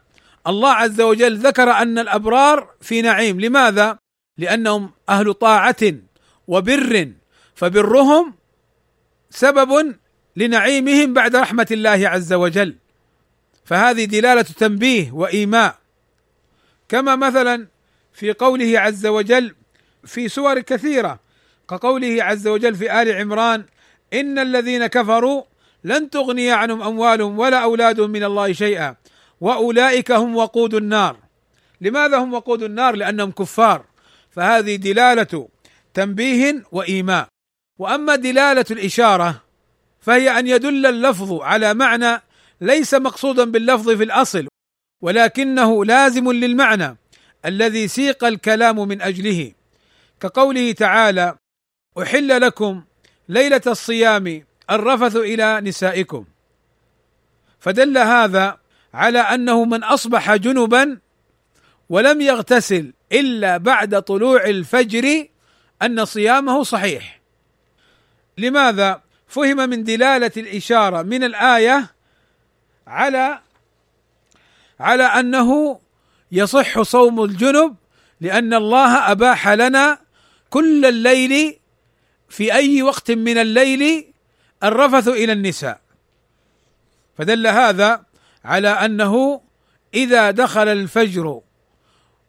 الله عز وجل ذكر أن الأبرار في نعيم. لماذا؟ لأنهم أهل طاعة وبر فبرهم سبب لنعيمهم بعد رحمة الله عز وجل. فهذه دلالة تنبيه وإيماء. كما مثلا في قوله عز وجل في سور كثيرة كقوله عز وجل في آل عمران إن الذين كفروا لن تغني عنهم أموالهم ولا أولادهم من الله شيئا وأولئك هم وقود النار. لماذا هم وقود النار؟ لأنهم كفار. فهذه دلالة تنبيه وإيماء. وأما دلالة الإشارة فهي أن يدل اللفظ على معنى ليس مقصودا باللفظ في الأصل ولكنه لازم للمعنى. الذي سيق الكلام من أجله. كقوله تعالى أحل لكم ليلة الصيام الرفث إلى نسائكم. فدل هذا على أنه من أصبح جنبا ولم يغتسل إلا بعد طلوع الفجر أن صيامه صحيح. لماذا فهم من دلالة الإشارة من الآية على على أنه يصح صوم الجنب لأن الله أباح لنا كل الليل في أي وقت من الليل الرفث إلى النساء. فدل هذا على أنه إذا دخل الفجر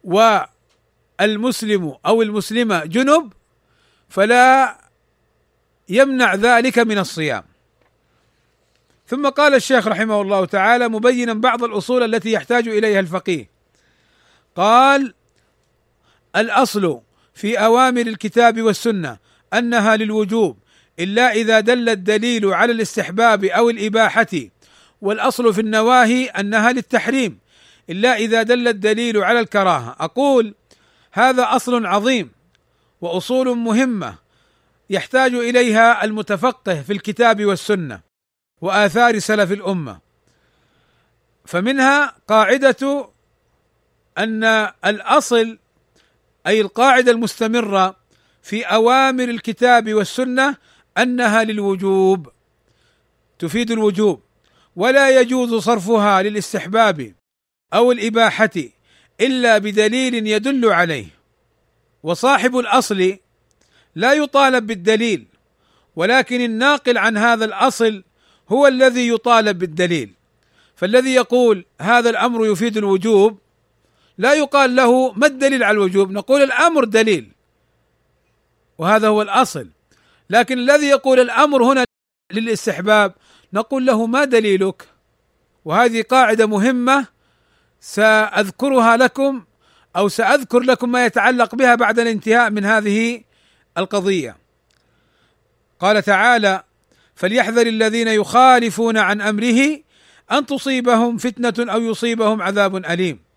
والمسلم أو المسلمة جنب فلا يمنع ذلك من الصيام. ثم قال الشيخ رحمه الله تعالى مبينا بعض الأصول التي يحتاج إليها الفقيه. قال الأصل في أوامر الكتاب والسنة أنها للوجوب إلا إذا دل الدليل على الاستحباب أو الإباحة والأصل في النواهي أنها للتحريم إلا إذا دل الدليل على الكراهة. أقول هذا أصل عظيم وأصول مهمة يحتاج إليها المتفقه في الكتاب والسنة وآثار سلف الأمة فمنها قاعدة أن الأصل أي القاعدة المستمرة في أوامر الكتاب والسنة أنها للوجوب تفيد الوجوب ولا يجوز صرفها للاستحباب أو الإباحة إلا بدليل يدل عليه. وصاحب الأصل لا يطالب بالدليل ولكن الناقل عن هذا الأصل هو الذي يطالب بالدليل. فالذي يقول هذا الأمر يفيد الوجوب لا يقال له ما الدليل على الوجوب؟ نقول الأمر دليل. وهذا هو الأصل. لكن الذي يقول الأمر هنا للاستحباب نقول له ما دليلك؟ وهذه قاعدة مهمة سأذكرها لكم أو سأذكر لكم ما يتعلق بها بعد الانتهاء من هذه القضية. قال تعالى فليحذر الذين يخالفون عن أمره أن تصيبهم فتنة أو يصيبهم عذاب أليم.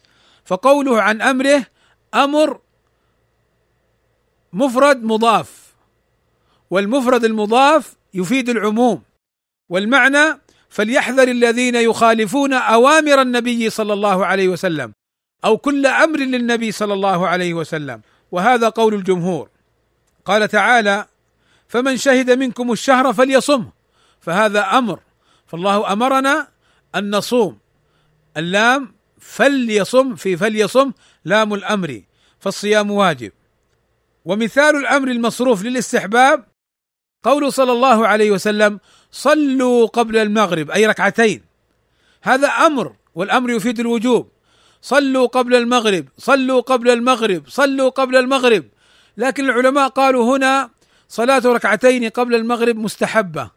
فقوله عن أمره أمر مفرد مضاف والمفرد المضاف يفيد العموم والمعنى فليحذر الذين يخالفون أوامر النبي صلى الله عليه وسلم أو كل أمر للنبي صلى الله عليه وسلم. وهذا قول الجمهور. قال تعالى فمن شهد منكم الشهر فليصمه فهذا أمر فالله أمرنا أن نصوم اللام فليصم في فليصم لام الأمر فالصيام واجب. ومثال الأمر المصروف للاستحباب قول صلى الله عليه وسلم صلوا قبل المغرب أي ركعتين. هذا أمر والأمر يفيد الوجوب. صلوا قبل المغرب صلوا قبل المغرب صلوا قبل المغرب لكن العلماء قالوا هنا صلاة ركعتين قبل المغرب مستحبة.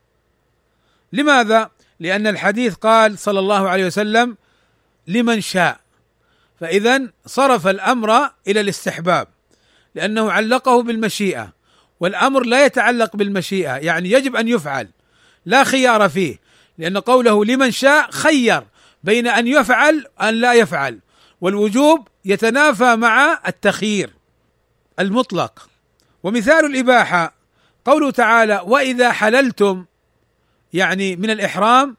لماذا؟ لأن الحديث قال صلى الله عليه وسلم لمن شاء. فإذا صرف الأمر إلى الاستحباب لأنه علقه بالمشيئة والأمر لا يتعلق بالمشيئة يعني يجب أن يفعل. لا خيار فيه لأن قوله لمن شاء خير بين أن يفعل أن لا يفعل. والوجوب يتنافى مع التخيير المطلق. ومثال الإباحة قوله تعالى وإذا حللتم يعني من الإحرام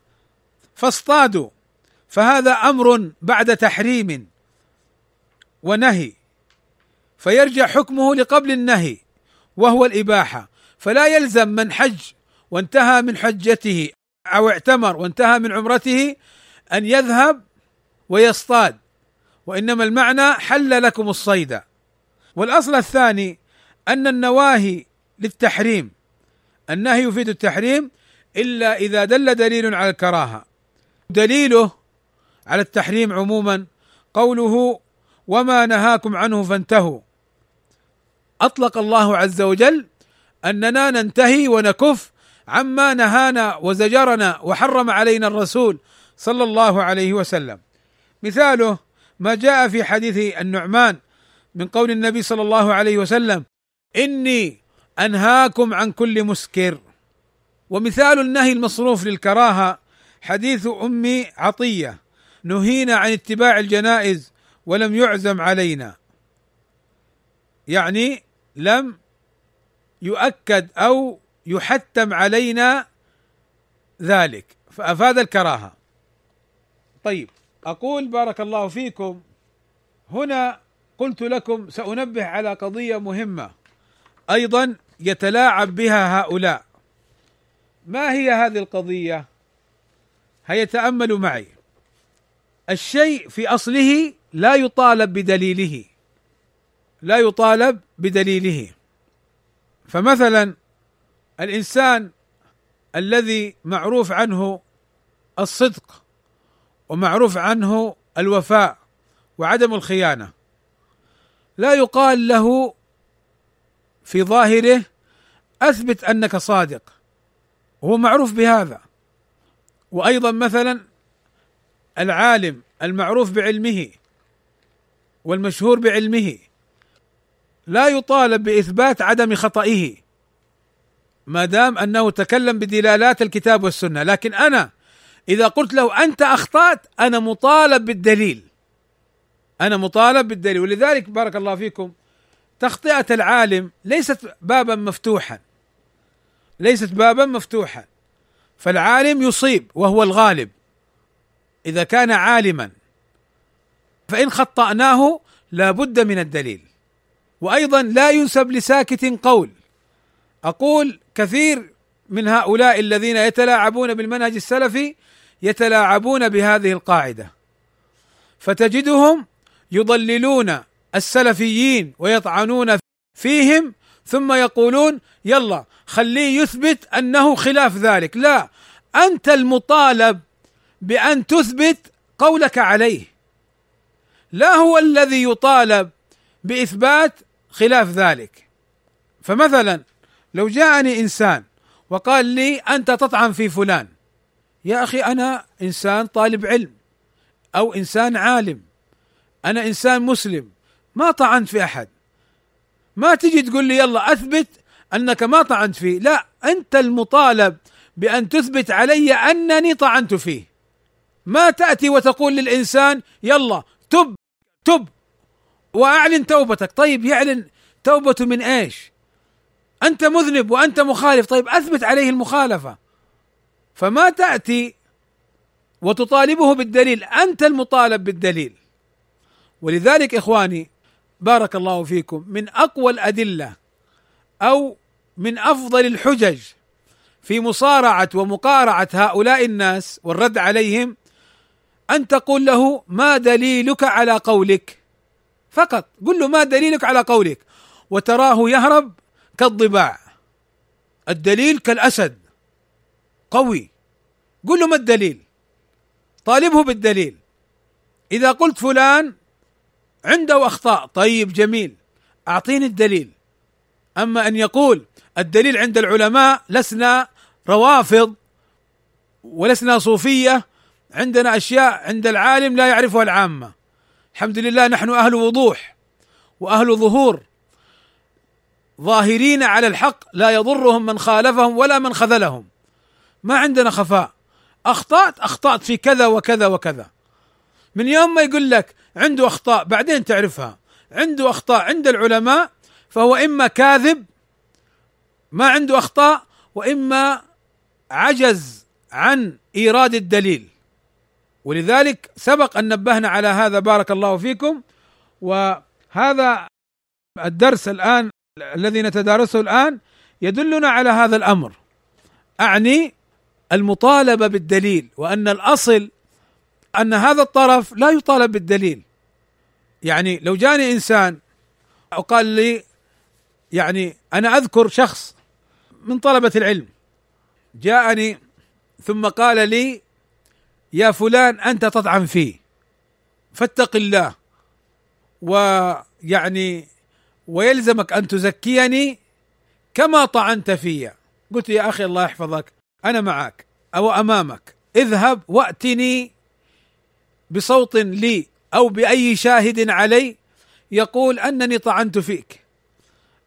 فاصطادوا. فهذا أمر بعد تحريم ونهي فيرجع حكمه لقبل النهي وهو الإباحة. فلا يلزم من حج وانتهى من حجته أو اعتمر وانتهى من عمرته أن يذهب ويصطاد وإنما المعنى حل لكم الصيد. والأصل الثاني أن النواهي للتحريم النهي يفيد التحريم إلا إذا دل دليل على الكراهة. دليله على التحريم عموما. قوله وما نهاكم عنه فانتهوا. أطلق الله عز وجل أننا ننتهي ونكف عما نهانا وزجرنا وحرم علينا الرسول صلى الله عليه وسلم. مثاله ما جاء في حديث النعمان من قول النبي صلى الله عليه وسلم إني أنهاكم عن كل مسكر. ومثال النهي المصروف للكراهة حديث أم عطية. نهينا عن اتباع الجنائز ولم يعزم علينا. يعني لم يؤكد أو يحتم علينا ذلك. فأفاد الكراهة. طيب أقول بارك الله فيكم. هنا قلت لكم سأنبه على قضية مهمة. أيضا يتلاعب بها هؤلاء. ما هي هذه القضية؟ هيا تاملوا معي. الشيء في أصله لا يطالب بدليله لا يطالب بدليله. فمثلا الإنسان الذي معروف عنه الصدق ومعروف عنه الوفاء وعدم الخيانة لا يقال له في ظاهره أثبت أنك صادق هو معروف بهذا. وأيضا مثلا العالم المعروف بعلمه والمشهور بعلمه لا يطالب بإثبات عدم خطئه ما دام أنه تكلم بدلالات الكتاب والسنة. لكن أنا إذا قلت له أنت أخطأت أنا مطالب بالدليل. أنا مطالب بالدليل. ولذلك بارك الله فيكم تخطئة العالم ليست بابا مفتوحا. ليست بابا مفتوحا. فالعالم يصيب وهو الغالب. إذا كان عالما فإن خطأناه لا بد من الدليل. وأيضا لا ينسب لساكت قول. أقول كثير من هؤلاء الذين يتلاعبون بالمنهج السلفي يتلاعبون بهذه القاعدة. فتجدهم يضللون السلفيين ويطعنون فيهم ثم يقولون يلا خليه يثبت أنه خلاف ذلك. لا أنت المطالب بأن تثبت قولك عليه. لا هو الذي يطالب بإثبات خلاف ذلك. فمثلا لو جاءني إنسان وقال لي أنت تطعن في فلان يا أخي أنا إنسان طالب علم أو إنسان عالم أنا إنسان مسلم ما طعنت في أحد. ما تجي تقول لي يلا أثبت أنك ما طعنت فيه. لا أنت المطالب بأن تثبت علي أنني طعنت فيه. ما تأتي وتقول للإنسان يلا تب تب وأعلن توبتك. طيب يعلن توبته من إيش؟ أنت مذنب وأنت مخالف. طيب أثبت عليه المخالفة. فما تأتي وتطالبه بالدليل أنت المطالب بالدليل. ولذلك إخواني بارك الله فيكم من أقوى الأدلة أو من أفضل الحجج في مصارعة ومقارعة هؤلاء الناس والرد عليهم أن تقول له ما دليلك على قولك. فقط قل له ما دليلك على قولك. وتراه يهرب كالضباع. الدليل كالأسد. قوي. قل له ما الدليل؟ طالبه بالدليل. إذا قلت فلان عنده أخطاء طيب جميل. أعطيني الدليل. أما أن يقول الدليل عند العلماء لسنا روافض ولسنا صوفية عندنا أشياء عند العالم لا يعرفها العامة. الحمد لله نحن أهل وضوح وأهل ظهور. ظاهرين على الحق لا يضرهم من خالفهم ولا من خذلهم. ما عندنا خفاء. أخطأت أخطأت في كذا وكذا وكذا. من يوم ما يقول لك عنده أخطاء بعدين تعرفها. عنده أخطاء عند العلماء فهو إما كاذب ما عنده أخطاء وإما عجز عن إيراد الدليل. ولذلك سبق أن نبهنا على هذا. بارك الله فيكم. وهذا الدرس الآن الذي نتدارسه الآن يدلنا على هذا الأمر. أعني المطالبة بالدليل وأن الأصل أن هذا الطرف لا يطالب بالدليل. يعني لو جاني إنسان وقال لي يعني أنا أذكر شخص من طلبة العلم جاءني ثم قال لي يا فلان أنت تطعن فيه فاتق الله. ويعني ويلزمك أن تزكيني كما طعنت في. قلت يا أخي الله يحفظك أنا معك أو أمامك. اذهب وأتني بصوت لي أو بأي شاهد علي يقول أنني طعنت فيك.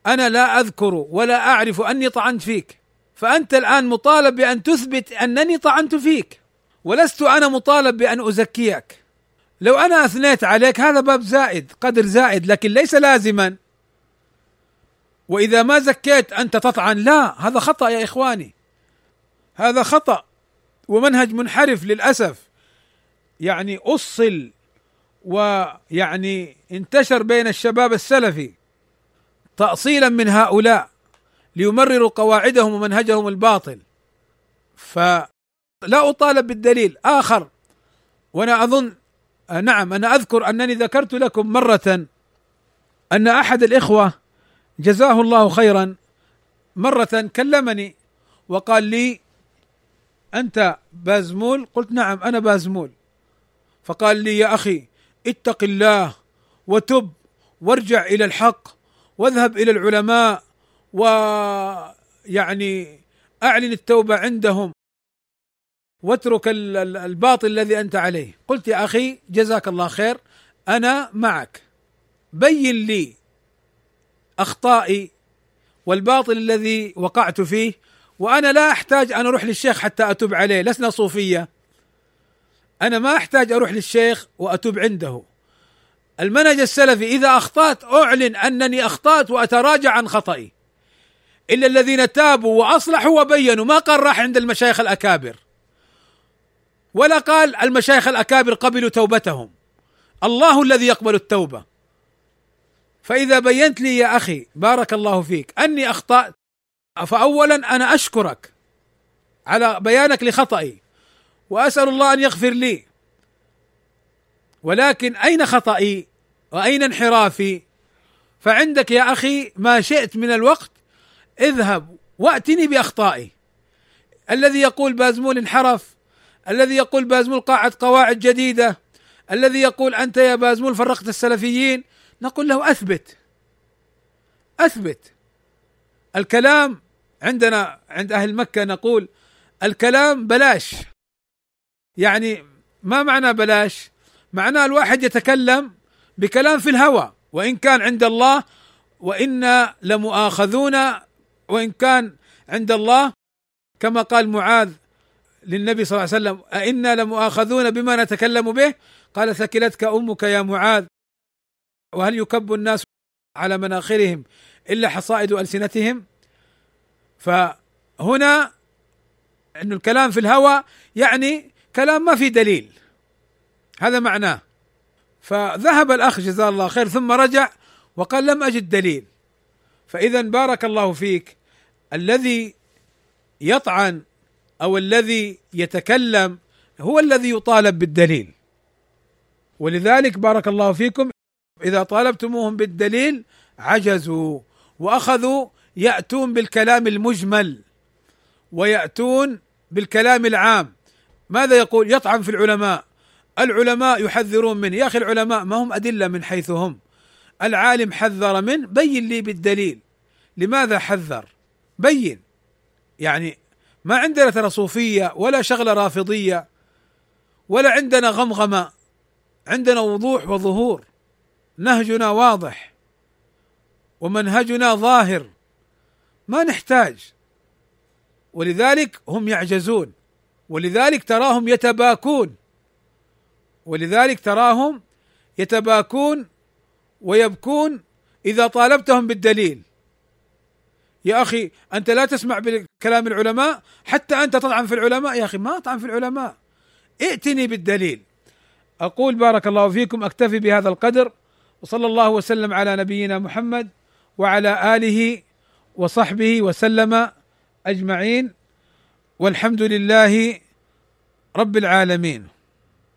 أنا لا أذكر ولا أعرف أني طعنت فيك فأنت الآن مطالب بأن تثبت أنني طعنت فيك. ولست أنا مطالب بأن أزكيك. لو أنا أثنيت عليك هذا باب زائد قدر زائد لكن ليس لازما. وإذا ما زكيت أنت تطعن. لا هذا خطأ يا إخواني. هذا خطأ ومنهج منحرف للأسف. يعني أصل ويعني انتشر بين الشباب السلفي تاصيلا من هؤلاء ليمرروا قواعدهم ومنهجهم الباطل. فلا أطالب بالدليل آخر. وأنا أظن نعم أنا أذكر أنني ذكرت لكم مرة أن أحد الإخوة جزاه الله خيرا مرة كلمني وقال لي أنت بازمول؟ قلت نعم أنا بازمول. فقال لي يا أخي اتق الله وتب وارجع إلى الحق واذهب إلى العلماء ويعني أعلن التوبة عندهم. واترك الباطل الذي أنت عليه. قلت يا أخي جزاك الله خير أنا معك. بين لي أخطائي والباطل الذي وقعت فيه وأنا لا أحتاج أن أروح للشيخ حتى أتوب عليه. لسنا صوفية. أنا ما أحتاج أروح للشيخ وأتوب عنده. المنهج السلفي إذا أخطأت أعلن أنني أخطأت وأتراجع عن خطئي. إلا الذين تابوا وأصلحوا وبينوا. ما قال راح عند المشايخ الأكابر. ولا قال المشايخ الأكابر قبلوا توبتهم. الله الذي يقبل التوبة. فإذا بينت لي يا أخي بارك الله فيك أني أخطأت فاولا أنا أشكرك على بيانك لخطئي وأسأل الله أن يغفر لي. ولكن أين خطئي؟ وأين انحرافي؟ فعندك يا أخي ما شئت من الوقت اذهب وأتني بأخطائي. الذي يقول بازمول انحرف الذي يقول بازمول قاعد قواعد جديدة الذي يقول أنت يا بازمول فرقت السلفيين نقول له أثبت أثبت. الكلام عندنا عند أهل مكة نقول الكلام بلاش. يعني ما معنى بلاش؟ معناه الواحد يتكلم بكلام في الهوى وإن كان عند الله وإنا لمؤاخذون وإن كان عند الله كما قال معاذ للنبي صلى الله عليه وسلم أئنا لمؤاخذون بما نتكلم به؟ قال ثكلتك أمك يا معاذ. وهل يكب الناس على مناخرهم إلا حصائد ألسنتهم؟ فهنا أن الكلام في الهوى يعني كلام ما في دليل. هذا معناه. فذهب الأخ جزاه الله خير ثم رجع وقال لم أجد دليل. فإذا بارك الله فيك الذي يطعن أو الذي يتكلم هو الذي يطالب بالدليل. ولذلك بارك الله فيكم إذا طالبتموهم بالدليل عجزوا وأخذوا يأتون بالكلام المجمل ويأتون بالكلام العام. ماذا يقول؟ يطعن في العلماء. العلماء يحذرون منه. يا أخي العلماء ما هم أدلة من حيث هم؟ العالم حذر منه بين لي بالدليل. لماذا حذر؟ بين. يعني ما عندنا ترى صوفية ولا شغلة رافضية ولا عندنا غمغمة. عندنا وضوح وظهور. نهجنا واضح. ومنهجنا ظاهر. ما نحتاج. ولذلك هم يعجزون. ولذلك تراهم يتباكون. ولذلك تراهم يتباكون ويبكون إذا طالبتهم بالدليل. يا أخي أنت لا تسمع بكلام العلماء حتى أنت تطعن في العلماء. يا أخي ما اطعن في العلماء. ائتني بالدليل. أقول بارك الله فيكم أكتفي بهذا القدر وصلى الله وسلم على نبينا محمد وعلى آله وصحبه وسلم أجمعين والحمد لله رب العالمين.